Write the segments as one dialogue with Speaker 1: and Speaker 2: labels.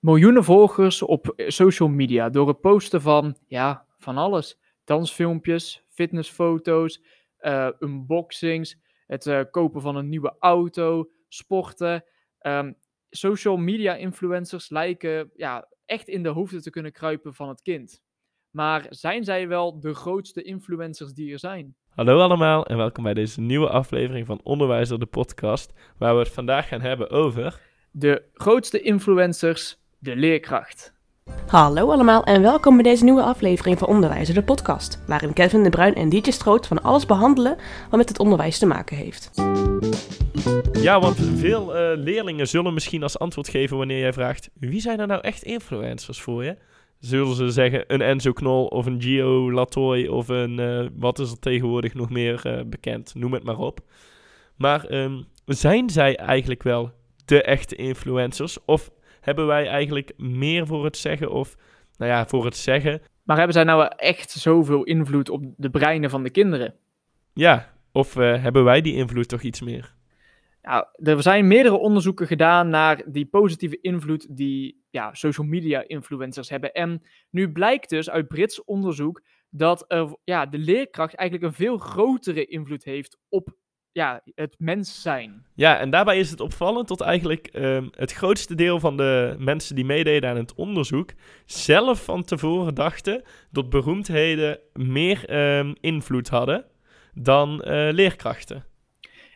Speaker 1: miljoenen volgers op social media door het posten van, ja, van alles. Dansfilmpjes, fitnessfoto's, uh, unboxings, het uh, kopen van een nieuwe auto, sporten. Um, social media influencers lijken ja, echt in de hoofden te kunnen kruipen van het kind. Maar zijn zij wel de grootste influencers die er zijn?
Speaker 2: Hallo allemaal en welkom bij deze nieuwe aflevering van Onderwijzer de podcast, waar we het vandaag gaan hebben over...
Speaker 1: De grootste influencers, de leerkracht.
Speaker 3: Hallo allemaal en welkom bij deze nieuwe aflevering van Onderwijzer de podcast, waarin Kevin de Bruin en DJ Stroot van alles behandelen wat met het onderwijs te maken heeft.
Speaker 2: Ja, want veel uh, leerlingen zullen misschien als antwoord geven wanneer jij vraagt: wie zijn er nou echt influencers voor je? Zullen ze zeggen een Enzo Knol of een Gio Latoy of een, uh, wat is er tegenwoordig nog meer uh, bekend? Noem het maar op. Maar um, zijn zij eigenlijk wel de echte influencers? Of hebben wij eigenlijk meer voor het zeggen of, nou ja, voor het zeggen?
Speaker 1: Maar hebben zij nou echt zoveel invloed op de breinen van de kinderen?
Speaker 2: Ja, of uh, hebben wij die invloed toch iets meer?
Speaker 1: Nou, er zijn meerdere onderzoeken gedaan naar die positieve invloed die ja, social media influencers hebben. En nu blijkt dus uit Brits onderzoek dat ja, de leerkracht eigenlijk een veel grotere invloed heeft op ja, het mens zijn.
Speaker 2: Ja, en daarbij is het opvallend dat eigenlijk um, het grootste deel van de mensen die meededen aan het onderzoek zelf van tevoren dachten dat beroemdheden meer um, invloed hadden dan uh, leerkrachten.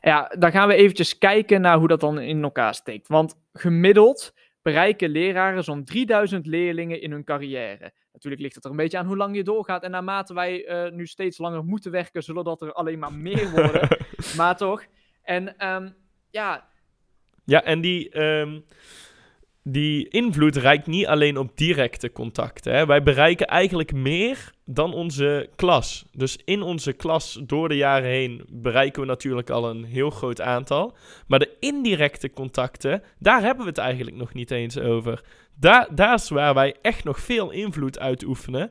Speaker 1: Ja, dan gaan we eventjes kijken naar hoe dat dan in elkaar steekt. Want gemiddeld bereiken leraren zo'n 3000 leerlingen in hun carrière. Natuurlijk ligt het er een beetje aan hoe lang je doorgaat. En naarmate wij uh, nu steeds langer moeten werken, zullen dat er alleen maar meer worden. maar toch. En um, ja.
Speaker 2: Ja, en die. Um, die invloed reikt niet alleen op directe contacten. Hè. Wij bereiken eigenlijk meer dan onze klas. Dus in onze klas door de jaren heen bereiken we natuurlijk al een heel groot aantal. Maar de indirecte contacten, daar hebben we het eigenlijk nog niet eens over. Daar, daar is waar wij echt nog veel invloed uitoefenen.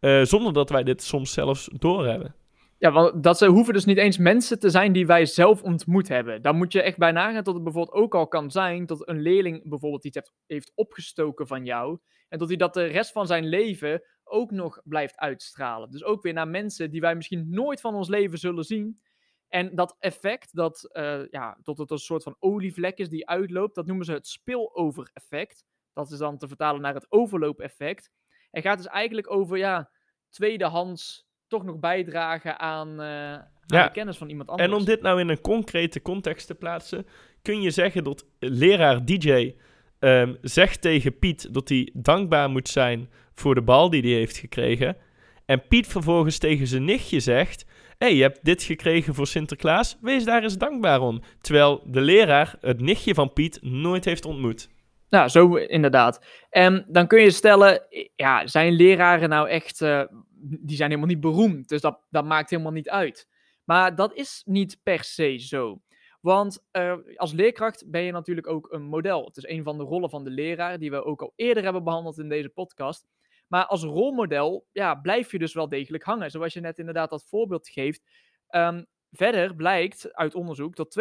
Speaker 2: Uh, zonder dat wij dit soms zelfs doorhebben.
Speaker 1: Ja, want dat ze hoeven dus niet eens mensen te zijn die wij zelf ontmoet hebben. Daar moet je echt bij nagaan dat het bijvoorbeeld ook al kan zijn dat een leerling bijvoorbeeld iets heeft, heeft opgestoken van jou. En dat hij dat de rest van zijn leven ook nog blijft uitstralen. Dus ook weer naar mensen die wij misschien nooit van ons leven zullen zien. En dat effect, dat, uh, ja, tot het een soort van olievlek is die uitloopt, dat noemen ze het spillover-effect. Dat is dan te vertalen naar het overloop-effect. Het gaat dus eigenlijk over ja, tweedehands toch nog bijdragen aan, uh, aan ja. de kennis van iemand anders.
Speaker 2: En om dit nou in een concrete context te plaatsen, kun je zeggen dat leraar DJ um, ehm, zegt tegen Piet dat hij dankbaar moet zijn voor de bal die hij heeft gekregen. En Piet vervolgens tegen zijn nichtje zegt: Hé, hey, je hebt dit gekregen voor Sinterklaas, wees daar eens dankbaar om. Terwijl de leraar het nichtje van Piet nooit heeft ontmoet.
Speaker 1: Nou, zo inderdaad. En dan kun je stellen, ja, zijn leraren nou echt, uh, die zijn helemaal niet beroemd, dus dat, dat maakt helemaal niet uit. Maar dat is niet per se zo. Want uh, als leerkracht ben je natuurlijk ook een model. Het is een van de rollen van de leraar, die we ook al eerder hebben behandeld in deze podcast. Maar als rolmodel ja, blijf je dus wel degelijk hangen. Zoals je net inderdaad dat voorbeeld geeft. Um, verder blijkt uit onderzoek dat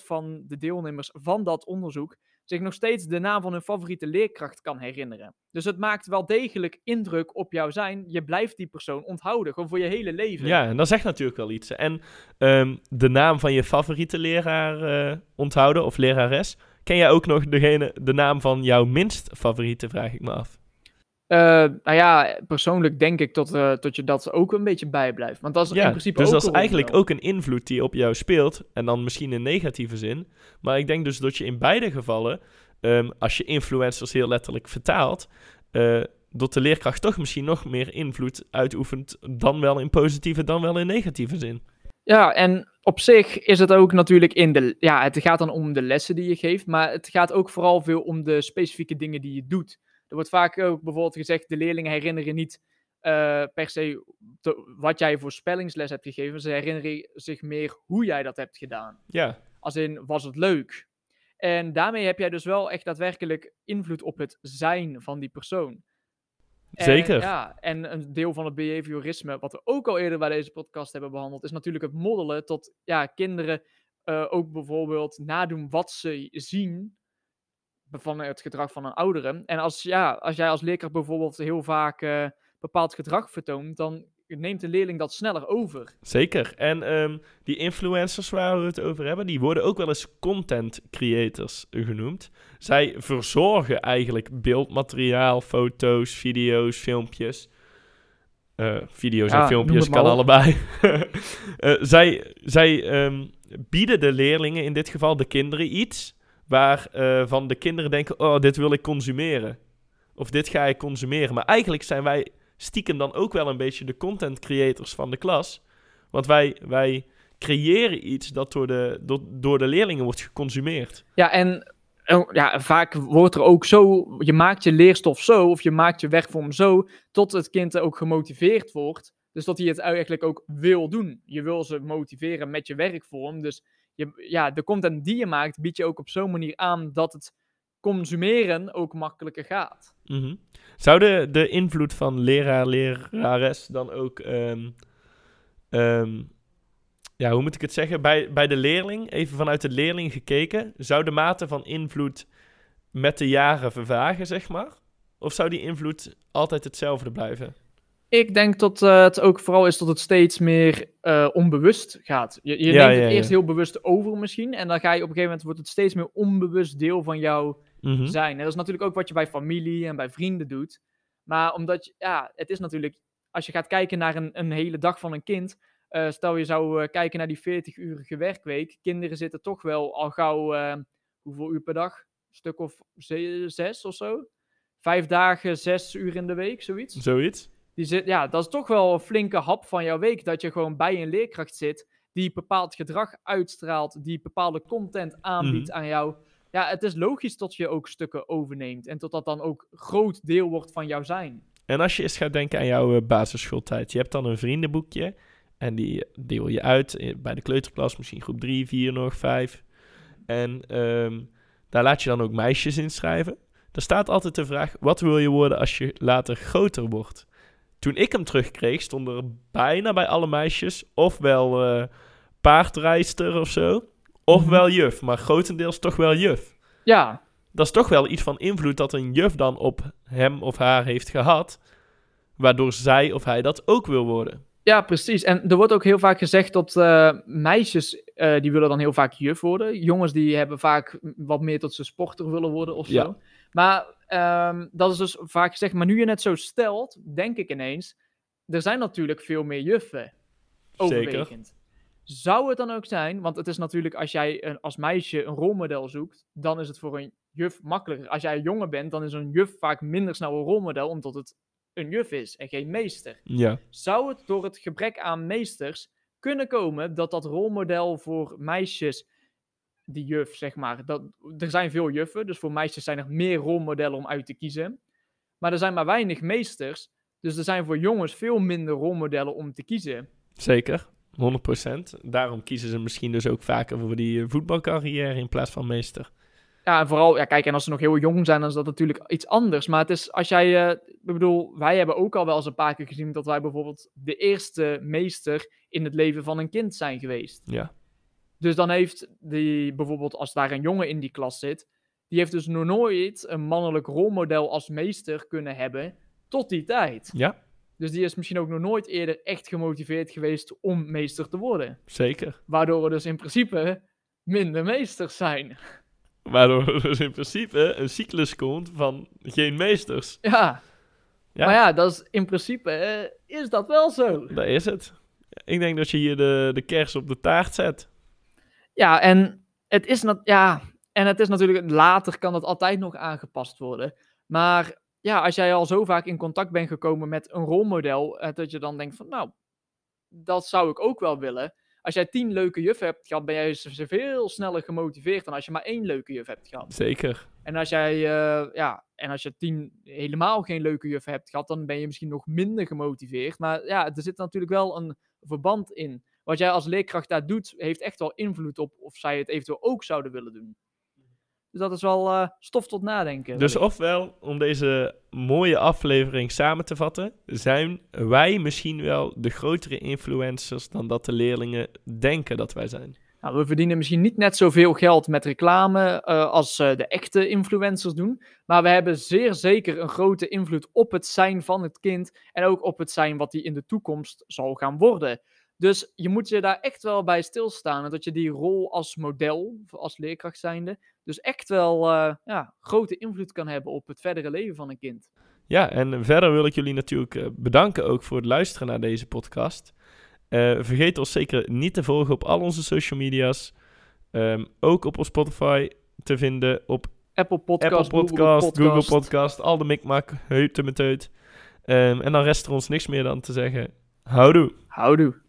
Speaker 1: 52% van de deelnemers van dat onderzoek zich nog steeds de naam van hun favoriete leerkracht kan herinneren. Dus het maakt wel degelijk indruk op jou zijn. Je blijft die persoon onthouden, gewoon voor je hele leven.
Speaker 2: Ja, en dat zegt natuurlijk wel iets. En um, de naam van je favoriete leraar uh, onthouden, of lerares. Ken jij ook nog degene, de naam van jouw minst favoriete, vraag ik me af.
Speaker 1: Uh, nou ja, persoonlijk denk ik dat, uh, dat je dat ook een beetje bijblijft. Want dat is
Speaker 2: ja,
Speaker 1: in principe
Speaker 2: dus
Speaker 1: ook
Speaker 2: dat is eigenlijk ook een invloed die op jou speelt. En dan misschien in negatieve zin. Maar ik denk dus dat je in beide gevallen, um, als je influencers heel letterlijk vertaalt, uh, dat de leerkracht toch misschien nog meer invloed uitoefent. Dan wel in positieve, dan wel in negatieve zin.
Speaker 1: Ja, en op zich is het ook natuurlijk in de. Ja, het gaat dan om de lessen die je geeft. Maar het gaat ook vooral veel om de specifieke dingen die je doet. Er wordt vaak ook bijvoorbeeld gezegd, de leerlingen herinneren niet uh, per se te, wat jij voor spellingsles hebt gegeven. Ze herinneren zich meer hoe jij dat hebt gedaan.
Speaker 2: Ja.
Speaker 1: Als in, was het leuk? En daarmee heb jij dus wel echt daadwerkelijk invloed op het zijn van die persoon.
Speaker 2: Zeker.
Speaker 1: En, ja, en een deel van het behaviorisme, wat we ook al eerder bij deze podcast hebben behandeld, is natuurlijk het moddelen tot ja, kinderen uh, ook bijvoorbeeld nadoen wat ze zien van het gedrag van een oudere. En als, ja, als jij als leerkracht bijvoorbeeld heel vaak eh, bepaald gedrag vertoont, dan neemt de leerling dat sneller over.
Speaker 2: Zeker. En ehm, die influencers waar we het over hebben, die worden ook wel eens content creators genoemd. Zij verzorgen eigenlijk beeldmateriaal, foto's, video's, filmpjes. Eh, video's
Speaker 1: Ja,
Speaker 2: en filmpjes
Speaker 1: noem het
Speaker 2: kan allebei. Eh, zij zij ehm, bieden de leerlingen, in dit geval de kinderen, iets waarvan van de kinderen denken: Oh, dit wil ik consumeren. Of dit ga ik consumeren. Maar eigenlijk zijn wij stiekem dan ook wel een beetje de content creators van de klas. Want wij, wij creëren iets dat door de, door, door de leerlingen wordt geconsumeerd.
Speaker 1: Ja, en eh, ja, vaak wordt er ook zo, je maakt je leerstof zo, of je maakt je werkvorm zo, tot het kind ook gemotiveerd wordt. Dus dat hij het eigenlijk ook wil doen. Je wil ze motiveren met je werkvorm. Dus ja, de content die je maakt, bied je ook op zo'n manier aan dat het consumeren ook makkelijker gaat.
Speaker 2: Mhm. Zou de, de invloed van leraar, lerares dan ook... ehm, ehm, ja, hoe moet ik het zeggen? Bij, bij de leerling, even vanuit de leerling gekeken... zou de mate van invloed met de jaren vervagen, zeg maar? Of zou die invloed altijd hetzelfde blijven?
Speaker 1: Ik denk dat eh, het ook vooral is dat het steeds meer eh, onbewust gaat. Je, je
Speaker 2: Ja,
Speaker 1: neemt het
Speaker 2: ja.
Speaker 1: eerst heel bewust over misschien. En dan ga je op een gegeven moment, wordt het steeds meer onbewust deel van jou
Speaker 2: Mhm.
Speaker 1: zijn. En dat is natuurlijk ook wat je bij familie en bij vrienden doet. Maar omdat, je, ja, het is natuurlijk, als je gaat kijken naar een, een hele dag van een kind. eh, stel je zou kijken naar die 40-urige werkweek. Kinderen zitten toch wel al gauw, hoeveel uur per dag? Een stuk of ze- zes of zo? Vijf dagen, zes uur in de week, zoiets.
Speaker 2: Zoiets?
Speaker 1: Die zit, ja, dat is toch wel een flinke hap van jouw week. Dat je gewoon bij een leerkracht zit die bepaald gedrag uitstraalt, die bepaalde content aanbiedt
Speaker 2: Mhm.
Speaker 1: aan jou. Ja, het is logisch dat je ook stukken overneemt en tot dat dan ook groot deel wordt van jouw zijn.
Speaker 2: En als je eens gaat denken aan jouw eh, basisschooltijd. Je hebt dan een vriendenboekje. En die deel je uit eh, bij de kleuterklas. Misschien groep 3, 4 nog, 5. En ehm, daar laat je dan ook meisjes in schrijven. Er staat altijd de vraag, wat wil je worden als je later groter wordt? Toen ik hem terugkreeg, stonden er bijna bij alle meisjes... ofwel eh paardrijster of zo, ofwel juf. Maar grotendeels toch wel juf
Speaker 1: Ja,
Speaker 2: dat is toch wel iets van invloed dat een juf dan op hem of haar heeft gehad. Waardoor zij of hij dat ook wil worden.
Speaker 1: Ja, precies. En er wordt ook heel vaak gezegd dat eh, meisjes, eh, die willen dan heel vaak juf worden. Jongens die hebben vaak wat meer tot ze sporter willen worden of
Speaker 2: Ja.
Speaker 1: zo. Maar ehm, dat is dus vaak gezegd. Maar nu je het zo stelt, denk ik ineens, er zijn natuurlijk veel meer juffen. Overwegend. Zou het dan ook zijn, want het is natuurlijk als jij een, als meisje een rolmodel zoekt, dan is het voor een juf makkelijker. Als jij een jongen bent, dan is een juf vaak minder snel een rolmodel, omdat het een juf is en geen meester.
Speaker 2: Ja.
Speaker 1: Zou het door het gebrek aan meesters kunnen komen dat dat rolmodel voor meisjes, die juf zeg maar, dat, er zijn veel juffen, dus voor meisjes zijn er meer rolmodellen om uit te kiezen. Maar er zijn maar weinig meesters, dus er zijn voor jongens veel minder rolmodellen om te kiezen.
Speaker 2: Zeker. 100%. Daarom kiezen ze misschien dus ook vaker voor die eh, voetbalcarrière in plaats van meester.
Speaker 1: Ja, en vooral, ja, kijk, en als ze nog heel jong zijn, dan is dat natuurlijk iets anders. Maar het is, als jij, eh, ik bedoel, wij hebben ook al wel eens een paar keer gezien dat wij bijvoorbeeld de eerste meester in het leven van een kind zijn geweest.
Speaker 2: Ja.
Speaker 1: Dus dan heeft die, bijvoorbeeld als daar een jongen in die klas zit, die heeft dus nog nooit een mannelijk rolmodel als meester kunnen hebben tot die tijd.
Speaker 2: Ja,
Speaker 1: Dus die is misschien ook nog nooit eerder echt gemotiveerd geweest om meester te worden.
Speaker 2: zeker.
Speaker 1: Waardoor er dus in principe minder meesters zijn.
Speaker 2: Waardoor er dus in principe een cyclus komt van geen meesters.
Speaker 1: Ja.
Speaker 2: Ja.
Speaker 1: Maar ja, dat is in principe eh, is dat wel zo.
Speaker 2: Dat is het. Ik denk dat je hier de, de kers op de taart zet.
Speaker 1: Ja, en het is, nat- ja, en het is natuurlijk, later kan dat altijd nog aangepast worden. Maar ja, als jij al zo vaak in contact bent gekomen met een rolmodel, eh, dat je dan denkt van, nou, dat zou ik ook wel willen. Als jij tien leuke juffen hebt gehad, ben jij z- veel sneller gemotiveerd dan als je maar één leuke juf hebt gehad.
Speaker 2: Zeker.
Speaker 1: En als jij, eh, ja, en als je tien helemaal geen leuke juffen hebt gehad, dan ben je misschien nog minder gemotiveerd. Maar ja, er zit natuurlijk wel een verband in. Wat jij als leerkracht daar doet, heeft echt wel invloed op of zij het eventueel ook zouden willen doen. Dus dat is wel eh, stof tot nadenken.
Speaker 2: Dus
Speaker 1: wellicht.
Speaker 2: ofwel, om deze mooie aflevering samen te vatten, zijn wij misschien wel de grotere influencers dan dat de leerlingen denken dat wij zijn.
Speaker 1: Nou, we verdienen misschien niet net zoveel geld met reclame uh, als uh, de echte influencers doen. Maar we hebben zeer zeker een grote invloed op het zijn van het kind. En ook op het zijn wat hij in de toekomst zal gaan worden. Dus je moet je daar echt wel bij stilstaan. En dat je die rol als model, als leerkracht zijnde, dus echt wel uh, ja, grote invloed kan hebben op het verdere leven van een kind.
Speaker 2: Ja, en verder wil ik jullie natuurlijk bedanken ook voor het luisteren naar deze podcast. Uh, vergeet ons zeker niet te volgen op al onze social media's. Um, ook op Spotify te vinden, op
Speaker 1: Apple Podcast,
Speaker 2: Apple Podcast, Google Podcast, Google Podcast al de mikmak, heute met heut. Um, en dan rest er ons niks meer dan te zeggen, houdoe.
Speaker 1: Houdoe.